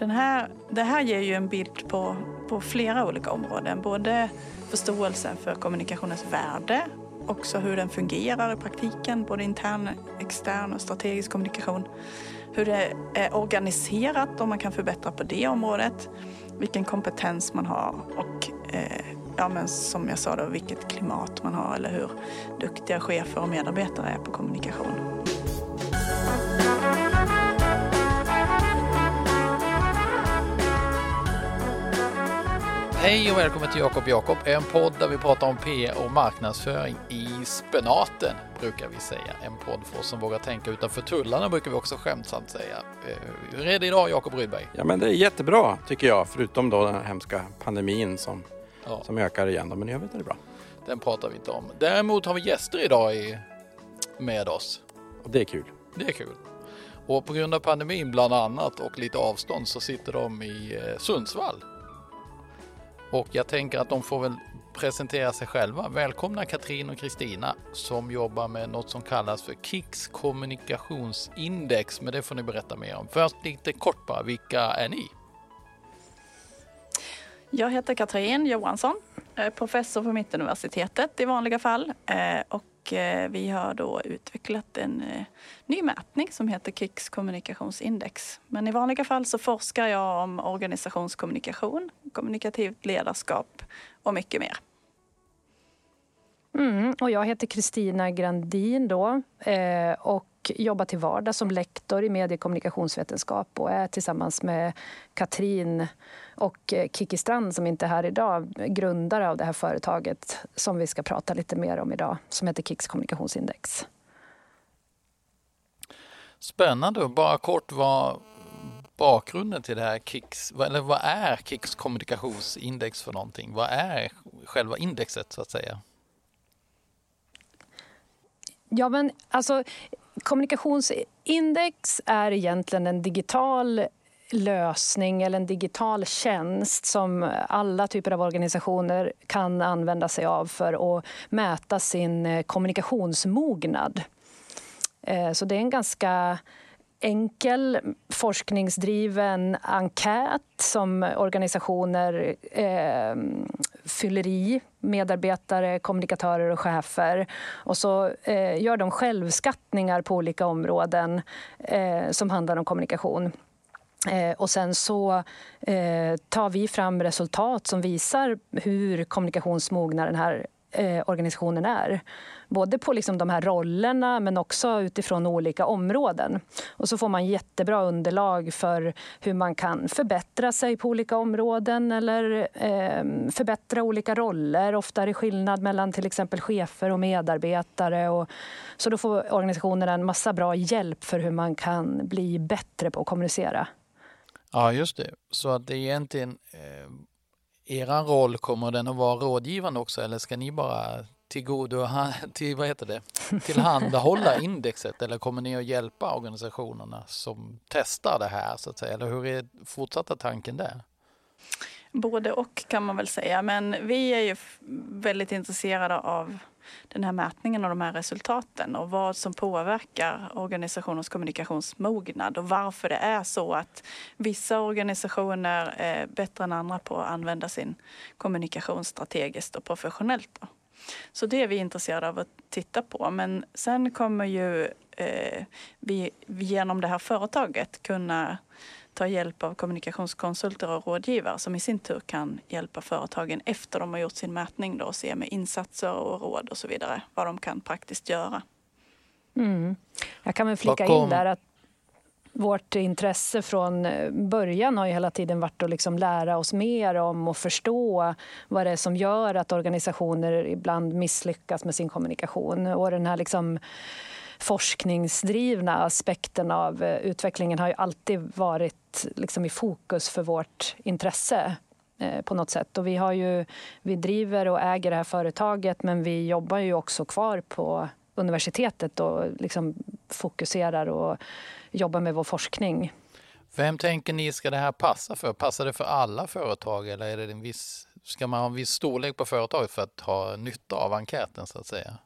Den här, det här ger ju en bild på, på flera olika områden. Både förståelsen för kommunikationens värde, också hur den fungerar i praktiken, både intern, extern och strategisk kommunikation. Hur det är organiserat, om man kan förbättra på det området. Vilken kompetens man har och eh, ja, men som jag sa då, vilket klimat man har eller hur duktiga chefer och medarbetare är på kommunikation. Hej och välkommen till Jakob Jakob, en podd där vi pratar om PR och marknadsföring i spenaten, brukar vi säga. En podd för oss som vågar tänka utanför tullarna, brukar vi också skämtsamt säga. Eh, hur är det idag, Jakob Rydberg? Ja, men det är jättebra, tycker jag, förutom då den här hemska pandemin som, ja. som ökar igen. Men i övrigt är det bra. Den pratar vi inte om. Däremot har vi gäster idag i, med oss. Och det är kul. Det är kul. Och på grund av pandemin bland annat och lite avstånd så sitter de i eh, Sundsvall och jag tänker att de får väl presentera sig själva. Välkomna Katrin och Kristina som jobbar med något som kallas för KICS, kommunikationsindex. Men det får ni berätta mer om. Först lite kort bara, vilka är ni? Jag heter Katrin Johansson, professor på Mittuniversitetet i vanliga fall eh, och Eh, vi har då utvecklat en eh, ny mätning som heter Kicks kommunikationsindex. Men i vanliga fall så forskar jag om organisationskommunikation, kommunikativt ledarskap och mycket mer. Mm, och jag heter Kristina Grandin då, eh, och jobbar till vardags som lektor i medie och kommunikationsvetenskap och är tillsammans med Katrin och eh, Kiki Strand som inte är här idag, grundare av det här företaget som vi ska prata lite mer om idag, som heter Kicks kommunikationsindex. Spännande. Bara kort, vad bakgrunden till det här Kicks, eller vad är Kicks kommunikationsindex för någonting? Vad är själva indexet så att säga? Ja, men alltså kommunikationsindex är egentligen en digital lösning eller en digital tjänst som alla typer av organisationer kan använda sig av för att mäta sin eh, kommunikationsmognad. Eh, så det är en ganska enkel forskningsdriven enkät som organisationer eh, fyller i, medarbetare, kommunikatörer och chefer. Och så eh, gör de självskattningar på olika områden eh, som handlar om kommunikation. Eh, och sen så eh, tar vi fram resultat som visar hur kommunikationsmogna den här eh, organisationen är. Både på liksom de här rollerna men också utifrån olika områden. Och så får man jättebra underlag för hur man kan förbättra sig på olika områden eller eh, förbättra olika roller. Ofta är det skillnad mellan till exempel chefer och medarbetare. Och, så då får organisationerna en massa bra hjälp för hur man kan bli bättre på att kommunicera. Ja, just det. Så att det är egentligen eh, eran roll, kommer den att vara rådgivande också eller ska ni bara tillgodo, till, vad heter det, tillhandahålla indexet eller kommer ni att hjälpa organisationerna som testar det här så att säga? Eller hur är fortsatta tanken där? Både och kan man väl säga, men vi är ju väldigt intresserade av den här mätningen och de här resultaten och vad som påverkar organisationens kommunikationsmognad och varför det är så att vissa organisationer är bättre än andra på att använda sin kommunikation strategiskt och professionellt. Då. Så det är vi intresserade av att titta på. Men sen kommer ju eh, vi genom det här företaget kunna ta hjälp av kommunikationskonsulter och rådgivare som i sin tur kan hjälpa företagen efter de har gjort sin mätning då och se med insatser och råd och så vidare vad de kan praktiskt göra. Mm. Jag kan väl flika in där att vårt intresse från början har ju hela tiden varit att liksom lära oss mer om och förstå vad det är som gör att organisationer ibland misslyckas med sin kommunikation. Och den här liksom forskningsdrivna aspekten av eh, utvecklingen har ju alltid varit liksom i fokus för vårt intresse eh, på något sätt. Och vi, har ju, vi driver och äger det här företaget men vi jobbar ju också kvar på universitetet och liksom fokuserar och jobbar med vår forskning. Vem tänker ni ska det här passa för? Passar det för alla företag eller är det en viss, ska man ha en viss storlek på företaget för att ha nytta av enkäten så att säga?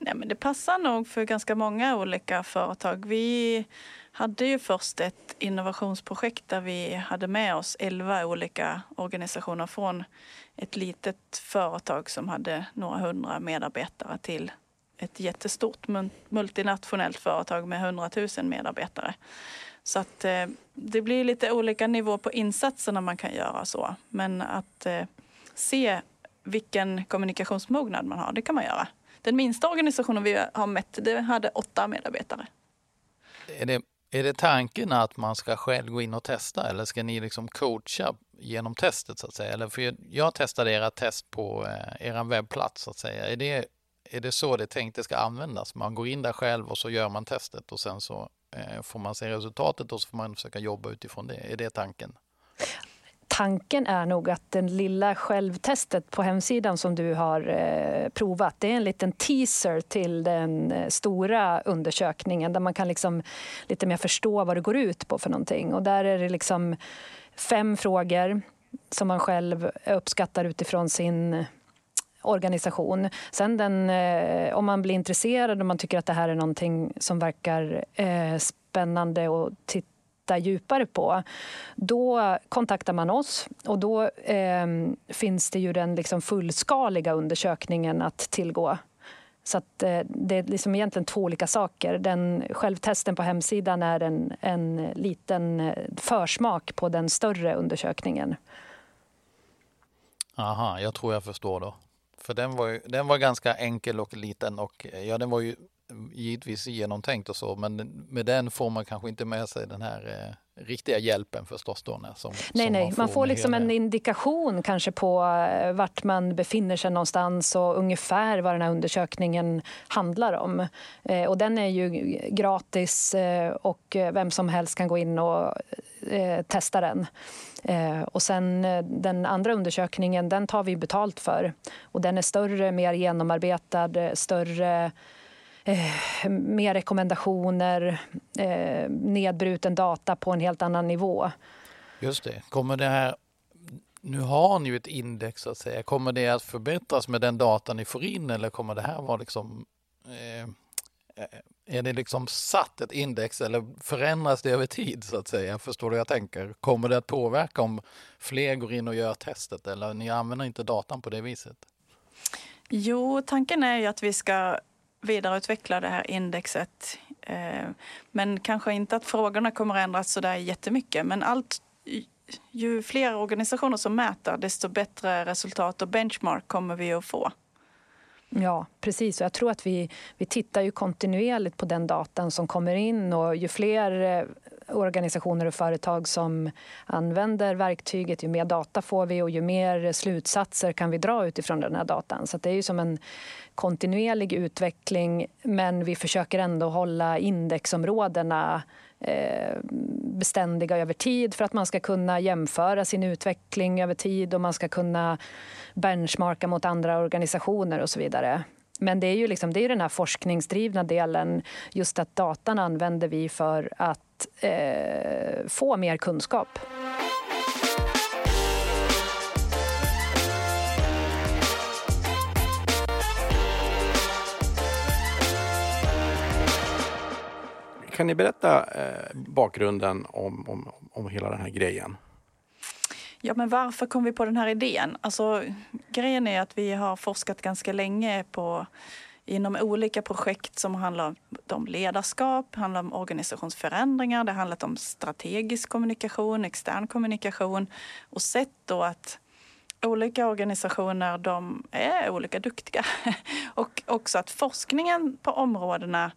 Nej, men det passar nog för ganska många olika företag. Vi hade ju först ett innovationsprojekt där vi hade med oss elva olika organisationer från ett litet företag som hade några hundra medarbetare till ett jättestort multinationellt företag med hundratusen medarbetare. Så att eh, det blir lite olika nivå på insatserna man kan göra så. Men att eh, se vilken kommunikationsmognad man har, det kan man göra. Den minsta organisationen vi har mätt, det hade åtta medarbetare. Är det, är det tanken att man ska själv gå in och testa eller ska ni liksom coacha genom testet så att säga? Eller för jag testade era test på eh, er webbplats så att säga. Är det, är det så det tänkt det ska användas? Man går in där själv och så gör man testet och sen så eh, får man se resultatet och så får man försöka jobba utifrån det. Är det tanken? Tanken är nog att den lilla självtestet på hemsidan som du har eh, provat, det är en liten teaser till den eh, stora undersökningen där man kan liksom lite mer förstå vad det går ut på för någonting. Och där är det liksom fem frågor som man själv uppskattar utifrån sin organisation. Sen den, eh, om man blir intresserad och man tycker att det här är någonting som verkar spännande och titta titta djupare på, då kontaktar man oss och då eh, finns det ju den liksom fullskaliga undersökningen att tillgå. Så att, eh, det är liksom egentligen två olika saker. Den självtesten på hemsidan är en, en liten eh, försmak på den större undersökningen. Aha, jag tror jag förstår då. För den var, ju, den var ganska enkel och liten och eh, ja, den var ju givetvis genomtänkt och så, men med den får man kanske inte med sig den här eh, riktiga hjälpen förstås då. När, som, nej, som nej, man får, man får liksom en indikation kanske på eh, vart man befinner sig någonstans och ungefär vad den här undersökningen handlar om. Eh, och den är ju gratis eh, och vem som helst kan gå in och eh, testa den. Eh, och sen den andra undersökningen, den tar vi betalt för. Och den är större, mer genomarbetad, större eh, mer rekommendationer, eh, nedbruten data på en helt annan nivå. Just det. Kommer det här nu har ni ju ett index så att säga. Kommer det att förbättras med den data ni får in eller kommer det här vara liksom eh, är det liksom satt ett index eller förändras det över tid så att säga? Förstår du jag tänker? Kommer det att påverka om fler går in och gör testet eller ni använder inte datan på det viset? Jo, tanken är ju att vi ska vidareutveckla det här indexet. Eh, men kanske inte att frågorna kommer att ändras så där jättemycket. Men allt, ju fler organisationer som mäter, desto bättre resultat och benchmark kommer vi att få. Ja, precis. Och jag tror att vi, vi tittar ju kontinuerligt på den datan som kommer in och ju fler eh, organisationer och företag som använder verktyget, ju mer data får vi och ju mer slutsatser kan vi dra utifrån den här datan. Så det är ju som en kontinuerlig utveckling men vi försöker ändå hålla indexområdena eh, beständiga över tid för att man ska kunna jämföra sin utveckling över tid och man ska kunna benchmarka mot andra organisationer och så vidare. Men det är ju liksom, det är den här forskningsdrivna delen, just att datan använder vi för att eh, få mer kunskap. Kan ni berätta eh, bakgrunden om, om, om hela den här grejen? Ja, men varför kom vi på den här idén? Alltså, grejen är att vi har forskat ganska länge på inom olika projekt som handlar om ledarskap, handlar om organisationsförändringar, det har handlat om strategisk kommunikation, extern kommunikation och sett då att olika organisationer de är olika duktiga. och också att forskningen på områdena,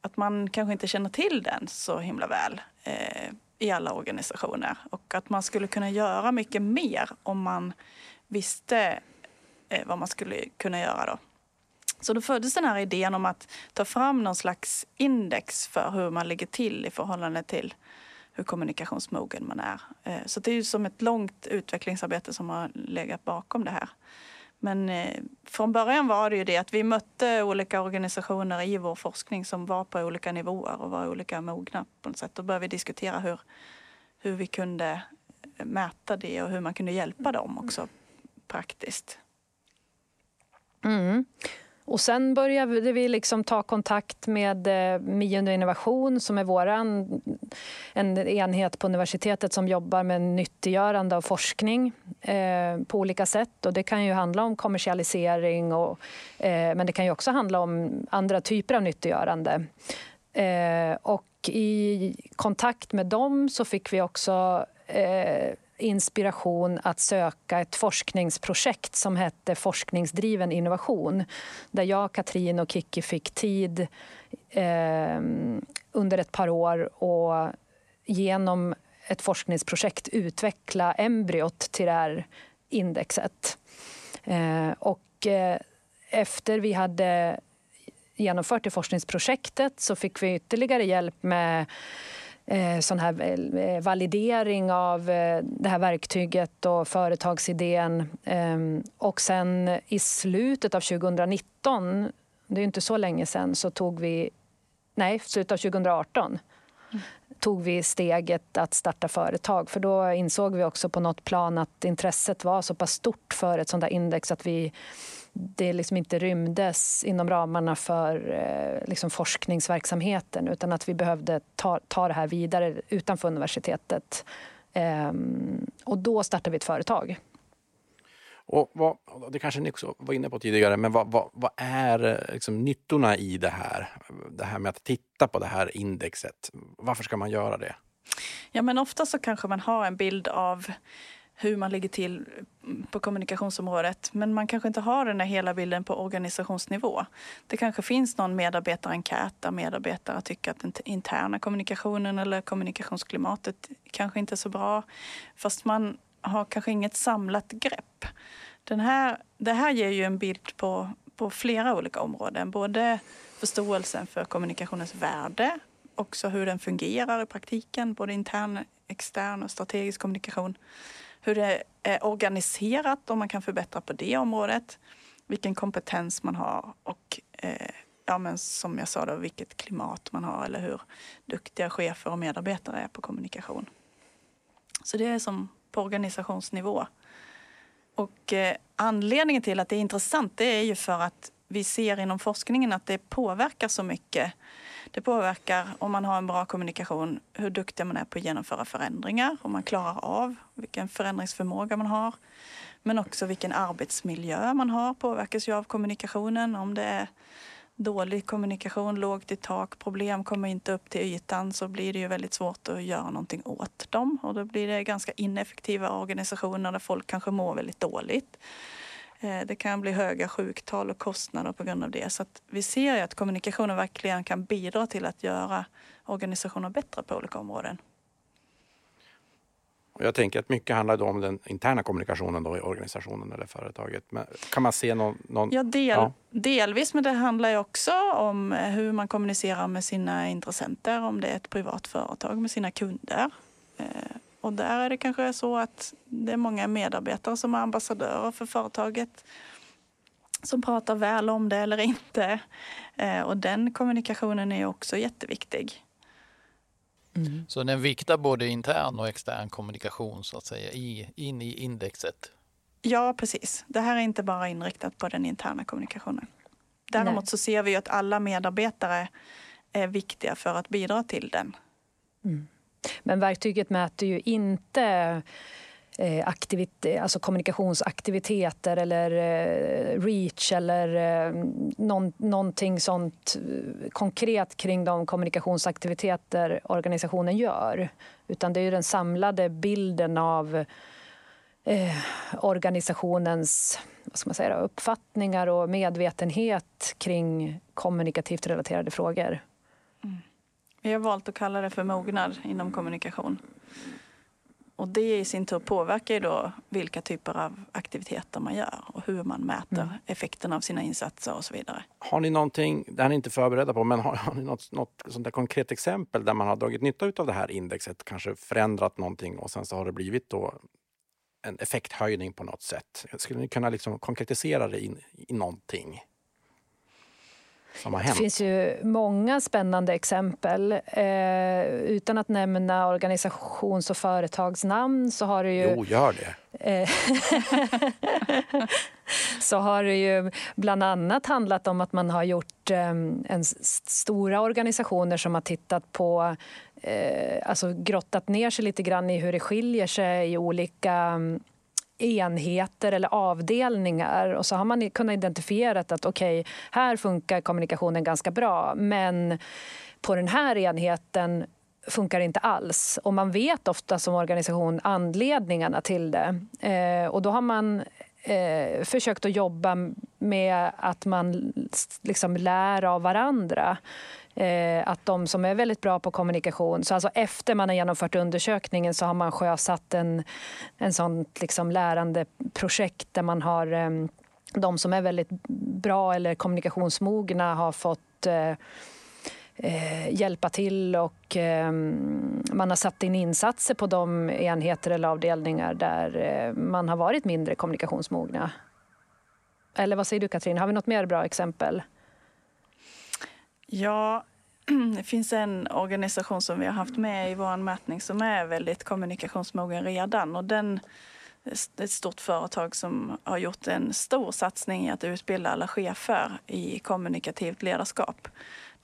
att man kanske inte känner till den så himla väl. Eh, i alla organisationer och att man skulle kunna göra mycket mer om man visste eh, vad man skulle kunna göra då. Så då föddes den här idén om att ta fram någon slags index för hur man ligger till i förhållande till hur kommunikationsmogen man är. Eh, så det är ju som ett långt utvecklingsarbete som har legat bakom det här. Men eh, från början var det ju det att vi mötte olika organisationer i vår forskning som var på olika nivåer och var olika mogna på något sätt. Då började vi diskutera hur, hur vi kunde eh, mäta det och hur man kunde hjälpa dem också praktiskt. Mm. Och sen började vi liksom ta kontakt med eh, Mio Innovation som är våran, en enhet på universitetet som jobbar med nyttiggörande av forskning eh, på olika sätt. Och det kan ju handla om kommersialisering, och, eh, men det kan ju också handla om andra typer av nyttiggörande. Eh, och i kontakt med dem så fick vi också eh, inspiration att söka ett forskningsprojekt som hette Forskningsdriven innovation där jag, Katrin och Kikki fick tid eh, under ett par år och genom ett forskningsprojekt utveckla embryot till det här indexet. Eh, och eh, efter vi hade genomfört det forskningsprojektet så fick vi ytterligare hjälp med Eh, sån här eh, validering av eh, det här verktyget och företagsidén. Ehm, och sen i slutet av 2019, det är inte så länge sen, så tog vi... Nej, slutet av 2018 mm. tog vi steget att starta företag. För Då insåg vi också på något plan att intresset var så pass stort för ett sånt där index att vi det liksom inte rymdes inom ramarna för eh, liksom forskningsverksamheten utan att vi behövde ta, ta det här vidare utanför universitetet. Ehm, och då startade vi ett företag. Och vad, det kanske ni också var inne på tidigare, men vad, vad, vad är eh, liksom nyttorna i det här? Det här med att titta på det här indexet. Varför ska man göra det? Ja, men ofta så kanske man har en bild av hur man ligger till på kommunikationsområdet. Men man kanske inte har den där hela bilden på organisationsnivå. Det kanske finns någon medarbetarenkät där medarbetare tycker att den interna kommunikationen eller kommunikationsklimatet kanske inte är så bra. Fast man har kanske inget samlat grepp. Den här, det här ger ju en bild på, på flera olika områden. Både förståelsen för kommunikationens värde, också hur den fungerar i praktiken, både intern, extern och strategisk kommunikation hur det är organiserat, om man kan förbättra på det området, vilken kompetens man har och eh, ja, men som jag sa, då, vilket klimat man har eller hur duktiga chefer och medarbetare är på kommunikation. Så det är som på organisationsnivå. Och eh, anledningen till att det är intressant det är ju för att vi ser inom forskningen att det påverkar så mycket det påverkar om man har en bra kommunikation hur duktig man är på att genomföra förändringar, om man klarar av vilken förändringsförmåga man har. Men också vilken arbetsmiljö man har påverkas ju av kommunikationen. Om det är dålig kommunikation, lågt i tak, problem kommer inte upp till ytan så blir det ju väldigt svårt att göra någonting åt dem. Och då blir det ganska ineffektiva organisationer där folk kanske mår väldigt dåligt. Eh, det kan bli höga sjuktal och kostnader på grund av det. Så vi ser att kommunikationen verkligen kan bidra till att göra organisationer bättre på olika områden. Jag tänker att mycket handlar om den interna kommunikationen då i organisationen eller företaget. Men kan man se någon... någon ja, del, ja, delvis, men det handlar också om hur man kommunicerar med sina intressenter. Om det är ett privat företag med sina kunder. Och där är det kanske så att det är många medarbetare som är ambassadörer för företaget som pratar väl om det eller inte. Eh, och den kommunikationen är också jätteviktig. Mm. Så den viktar både intern och extern kommunikation så att säga i, in i indexet? Ja, precis. Det här är inte bara inriktat på den interna kommunikationen. Däremot Nej. så ser vi att alla medarbetare är viktiga för att bidra till den. Mm. Men verktyget mäter ju inte eh, aktivit alltså kommunikationsaktiviteter eller eh, reach eller eh, någon, någonting sånt eh, konkret kring de kommunikationsaktiviteter organisationen gör. Utan det är den samlade bilden av eh, organisationens vad ska man säga, uppfattningar och medvetenhet kring kommunikativt relaterade frågor. Vi har valt att kalla det för mognad inom kommunikation. Och det i sin tur påverkar ju då vilka typer av aktiviteter man gör och hur man mäter mm. effekten av sina insatser och så vidare. Har ni någonting, det är ni inte förberedda på, men har, har ni något, något sånt där konkret exempel där man har dragit nytta av det här indexet, kanske förändrat någonting och sen så har det blivit då en effekthöjning på något sätt? Skulle ni kunna liksom konkretisera det i, i någonting? Som har hänt? Det finns ju många spännande exempel. Eh, utan att nämna organisations och företagsnamn så har det ju... Jo, gör det. Eh, så har det ju bland annat handlat om att man har gjort ehm, en stora organisationer som har tittat på eh, alltså grottat ner sig lite grann i hur det skiljer sig i olika mm, enheter eller avdelningar och så har man kunnat identifiera att okej, okay, här funkar kommunikationen ganska bra men på den här enheten funkar inte alls. Och man vet ofta som organisation anledningarna till det. Eh, och då har man eh, försökt att jobba med att man liksom lär av varandra. Eh, att de som är väldigt bra på kommunikation, så alltså efter man har genomfört undersökningen så har man sjösatt en, en sånt liksom lärandeprojekt där man har eh, de som är väldigt bra eller kommunikationsmogna har fått eh, eh, hjälpa till och eh, man har satt in insatser på de enheter eller avdelningar där eh, man har varit mindre kommunikationsmogna. Eller vad säger du Katrin, har vi något mer bra exempel? Ja, det finns en organisation som vi har haft med i vår mätning som är väldigt kommunikationsmogen redan och den ett stort företag som har gjort en stor satsning i att utbilda alla chefer i kommunikativt ledarskap.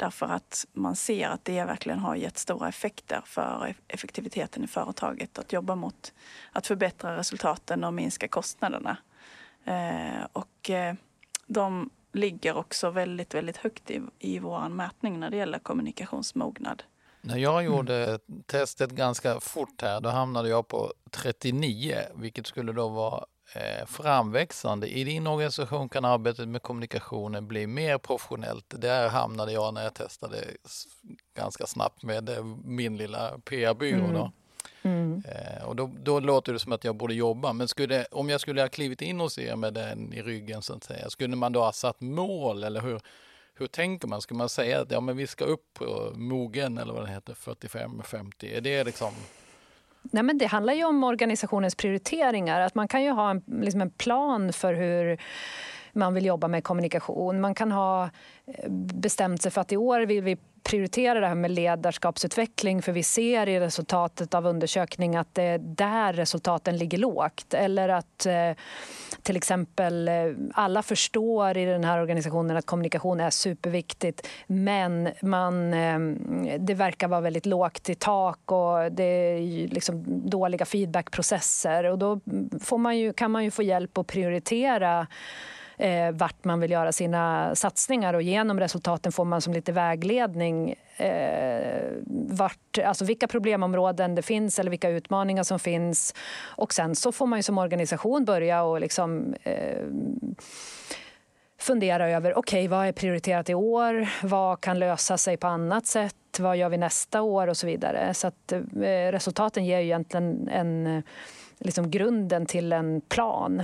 Därför att man ser att det verkligen har gett stora effekter för effektiviteten i företaget att jobba mot att förbättra resultaten och minska kostnaderna. Eh, och eh, de ligger också väldigt, väldigt högt i, i vår mätning när det gäller kommunikationsmognad. När jag gjorde mm. testet ganska fort här, då hamnade jag på 39, vilket skulle då vara framväxande. I din organisation kan arbetet med kommunikationen bli mer professionellt. Där hamnade jag när jag testade ganska snabbt med eh, min lilla PR-byrå. Mm. Mm. Eh, och då, då, låter det som att jag borde jobba, men skulle, om jag skulle ha klivit in hos er med den i ryggen så att säga, skulle man då ha satt mål eller hur, hur tänker man? Ska man säga att ja, men vi ska upp på mogen eller vad det heter, 45-50? Är det liksom Nej, men det handlar ju om organisationens prioriteringar. Att man kan ju ha en, liksom en plan för hur man vill jobba med kommunikation. Man kan ha eh, bestämt sig för att i år vill vi prioritera det här med ledarskapsutveckling för vi ser i resultatet av undersökning att det är där resultaten ligger lågt. Eller att eh, till exempel eh, alla förstår i den här organisationen att kommunikation är superviktigt men man, det verkar vara väldigt lågt i tak och det är liksom dåliga feedbackprocesser. Och då får man ju, kan man ju få hjälp att prioritera eh, vart man vill göra sina satsningar och genom resultaten får man som lite vägledning eh, vart, alltså vilka problemområden det finns eller vilka utmaningar som finns. Och sen så får man ju som organisation börja och liksom eh, fundera över okej, okay, vad är prioriterat i år? Vad kan lösa sig på annat sätt? Vad gör vi nästa år? och så vidare. Så att, eh, resultaten ger ju egentligen en, liksom grunden till en plan.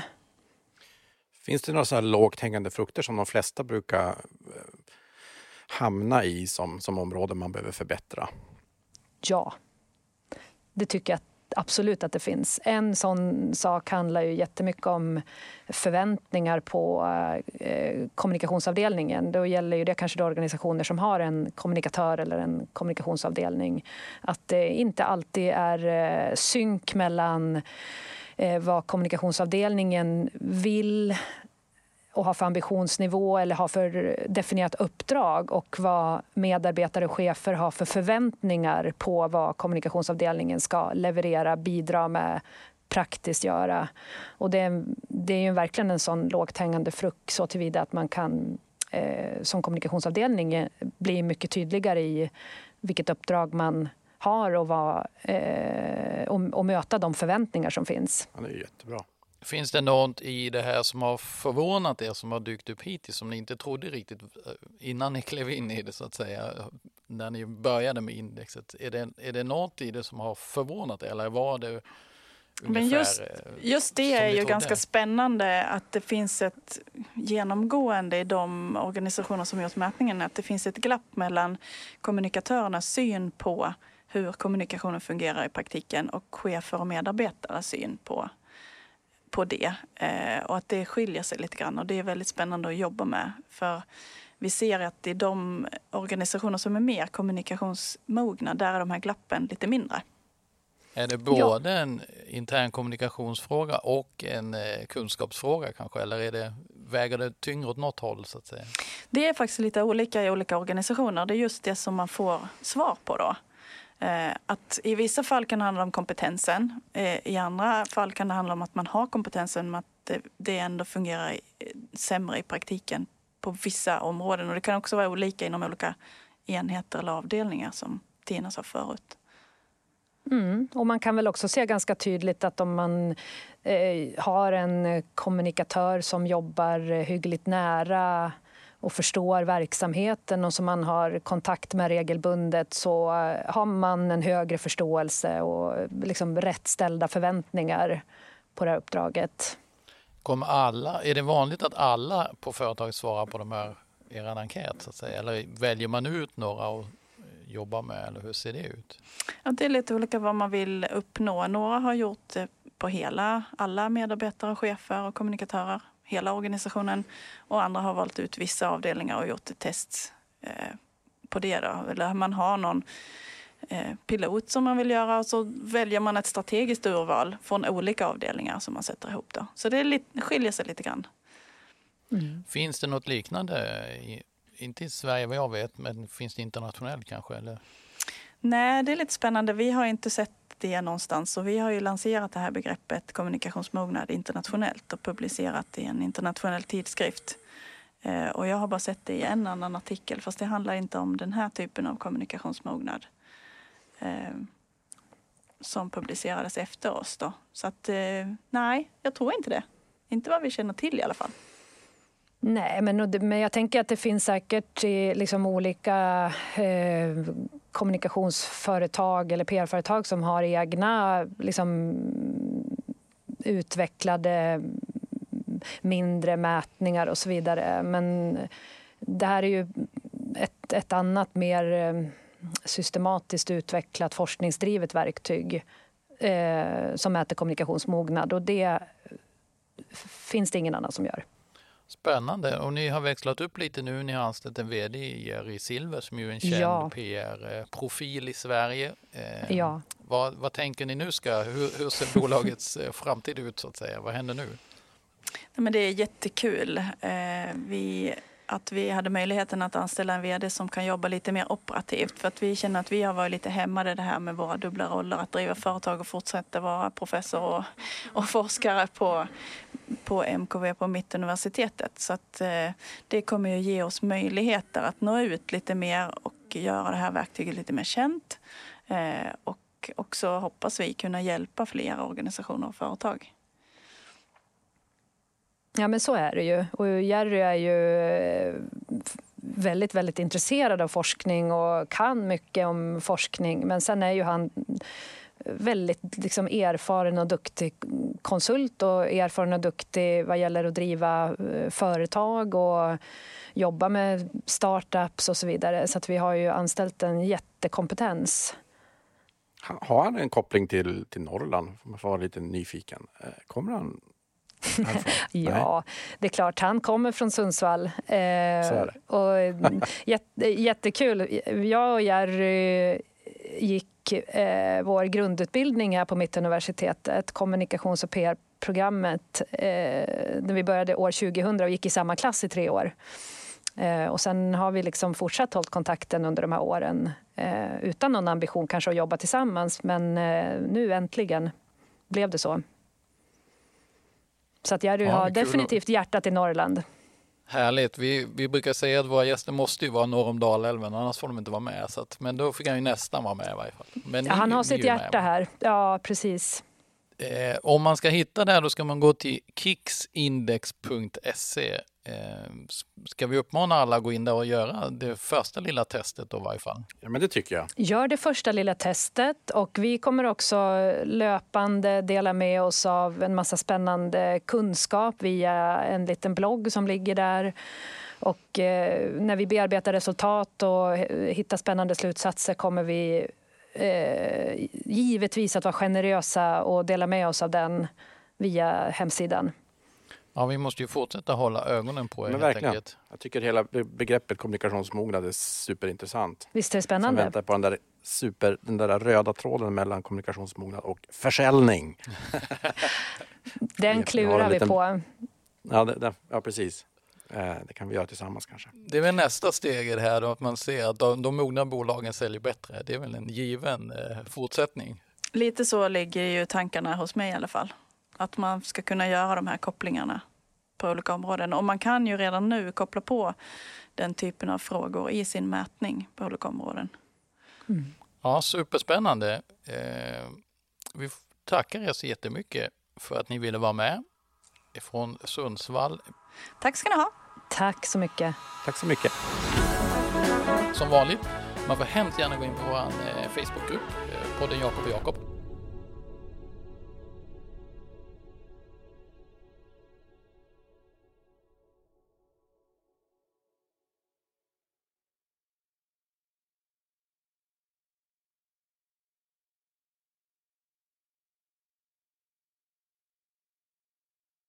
Finns det några så här lågt hängande frukter som de flesta brukar eh, hamna i som, som områden man behöver förbättra? Ja, det tycker jag absolut att det finns. En sån sak handlar ju jättemycket om förväntningar på eh, kommunikationsavdelningen. Då gäller ju det kanske organisationer som har en kommunikatör eller en kommunikationsavdelning. Att det inte alltid är eh, synk mellan Eh, vad kommunikationsavdelningen vill och har för ambitionsnivå eller har för definierat uppdrag och vad medarbetare och chefer har för förväntningar på vad kommunikationsavdelningen ska leverera, bidra med, praktiskt göra. Och det, det är ju verkligen en sån lågt hängande frukt så tillvida att man kan eh, som kommunikationsavdelning bli mycket tydligare i vilket uppdrag man har och, vad, eh, och, och möta de förväntningar som finns. Ja, det är jättebra. Finns det något i det här som har förvånat er som har dykt upp hittills som ni inte trodde riktigt eh, innan ni klev in i det så att säga? När ni började med indexet. Är det, är det något i det som har förvånat er eller var det men just, eh, just det är ju ganska spännande att det finns ett genomgående i de organisationer som gjort mätningen, att det finns ett glapp mellan kommunikatörernas syn på hur kommunikationen fungerar i praktiken och chefer och medarbetares syn på, på det. Eh, och att det skiljer sig lite grann och det är väldigt spännande att jobba med. För vi ser att i de organisationer som är mer kommunikationsmogna, där är de här glappen lite mindre. Är det både ja. en intern kommunikationsfråga och en eh, kunskapsfråga kanske? Eller är det, väger det tyngre åt något håll? så att säga? Det är faktiskt lite olika i olika organisationer. Det är just det som man får svar på. då. Eh, att I vissa fall kan det handla om kompetensen. Eh, I andra fall kan det handla om att man har kompetensen men att det, det ändå fungerar sämre i praktiken på vissa områden. Och det kan också vara olika inom olika enheter eller avdelningar som Tina sa förut. Mm. Och man kan väl också se ganska tydligt att om man eh, har en kommunikatör som jobbar hyggligt nära och förstår verksamheten och som man har kontakt med regelbundet så har man en högre förståelse och liksom rätt ställda förväntningar på det här uppdraget. Kommer alla, är det vanligt att alla på företaget svarar på de här, er enkät? Så att säga? Eller väljer man ut några och jobbar med? Eller hur ser det ut? Ja, det är lite olika vad man vill uppnå. Några har gjort det på hela, alla medarbetare, chefer och kommunikatörer, hela organisationen. Och andra har valt ut vissa avdelningar och gjort ett test eh, på det. Då. Eller man har någon eh, pilot som man vill göra och så väljer man ett strategiskt urval från olika avdelningar som man sätter ihop. Då. Så det, lite, skiljer sig lite grann. Mm. Finns det något liknande i inte i Sverige vad jag vet, men finns det internationellt kanske? Eller? Nej, det är lite spännande. Vi har inte sett det någonstans och vi har ju lanserat det här begreppet kommunikationsmognad internationellt och publicerat i en internationell tidskrift. Eh, och jag har bara sett det i en annan artikel, fast det handlar inte om den här typen av kommunikationsmognad eh, som publicerades efter oss. Då. Så att eh, nej, jag tror inte det. Inte vad vi känner till i alla fall. Nej, men, men jag tänker att det finns säkert liksom olika eh, kommunikationsföretag eller PR-företag som har egna liksom, utvecklade mindre mätningar och så vidare. Men det här är ju ett, ett annat, mer eh, systematiskt utvecklat forskningsdrivet verktyg eh, som mäter kommunikationsmognad och det finns det ingen annan som gör. Spännande. Och ni har växlat upp lite nu. Ni har anställt en VD, Jerry Silver, som ju är en känd ja. PR-profil i Sverige. Eh, ja. Vad, vad, tänker ni nu ska, hur, hur ser bolagets eh, framtid ut så att säga? Vad händer nu? Ja, men det är jättekul. Eh, vi att vi hade möjligheten att anställa en vd som kan jobba lite mer operativt. För att vi känner att vi har varit lite hämmade det här med våra dubbla roller. Att driva företag och fortsätta vara professor och, och forskare på, på MKV på Mittuniversitetet. Så att eh, det kommer ju ge oss möjligheter att nå ut lite mer och göra det här verktyget lite mer känt. Eh, och också hoppas vi kunna hjälpa fler organisationer och företag. Ja, men så är det ju. Och Jerry är ju eh, väldigt, väldigt intresserad av forskning och kan mycket om forskning. Men sen är ju han väldigt liksom, erfaren och duktig konsult och erfaren och duktig vad gäller att driva eh, företag och jobba med startups och så vidare. Så att vi har ju anställt en jättekompetens. Har han en koppling till, till Norrland? Man får vara lite nyfiken. Eh, kommer han ja, det är klart. Han kommer från Sundsvall. Eh, och, jätte, jättekul. Jag och Jerry gick eh, vår grundutbildning här på Mittuniversitetet, kommunikations och PR-programmet, eh, när vi började år 2000 och gick i samma klass i tre år. Eh, och sen har vi liksom fortsatt hållit kontakten under de här åren eh, utan någon ambition kanske att jobba tillsammans, men eh, nu äntligen blev det så. Så att Jerry ja, har definitivt hjärtat i Norrland. Härligt. Vi, vi brukar säga att våra gäster måste ju vara norr om Dalälven, annars får de inte vara med. Så att, men då fick han ju nästan vara med i varje fall. Men ja, han har sitt hjärta här. Ja, precis. Eh, om man ska hitta det här då ska man gå till kixindex.se Eh, ska vi uppmana alla att gå in där och göra det första lilla testet då i varje fall? Ja, men det tycker jag. Gör det första lilla testet och vi kommer också löpande dela med oss av en massa spännande kunskap via en liten blogg som ligger där. Och eh, när vi bearbetar resultat och hittar spännande slutsatser kommer vi eh, givetvis att vara generösa och dela med oss av den via hemsidan. Ja, vi måste ju fortsätta hålla ögonen på er Men verkligen. Enkelt. Jag tycker hela begreppet kommunikationsmognad är superintressant. Visst är det spännande? Som väntar på den där super, den där röda tråden mellan kommunikationsmognad och försäljning. Den klurar vi på. Ja, det, det, ja precis. Eh, det kan vi göra tillsammans kanske. Det är väl nästa steg i det här då, att man ser att de, de mogna bolagen säljer bättre. Det är väl en given eh, fortsättning. Lite så ligger ju tankarna hos mig i alla fall. Att man ska kunna göra de här kopplingarna på olika områden. Och man kan ju redan nu koppla på den typen av frågor i sin mätning på olika områden. Mm. Ja, superspännande. Eh, vi tackar er så jättemycket för att ni ville vara med från Sundsvall. Tack ska ni ha. Tack så mycket. Tack så mycket. Som vanligt, man får hemskt gärna gå in på vår eh, Facebookgrupp, eh, podden Jakob och Jakob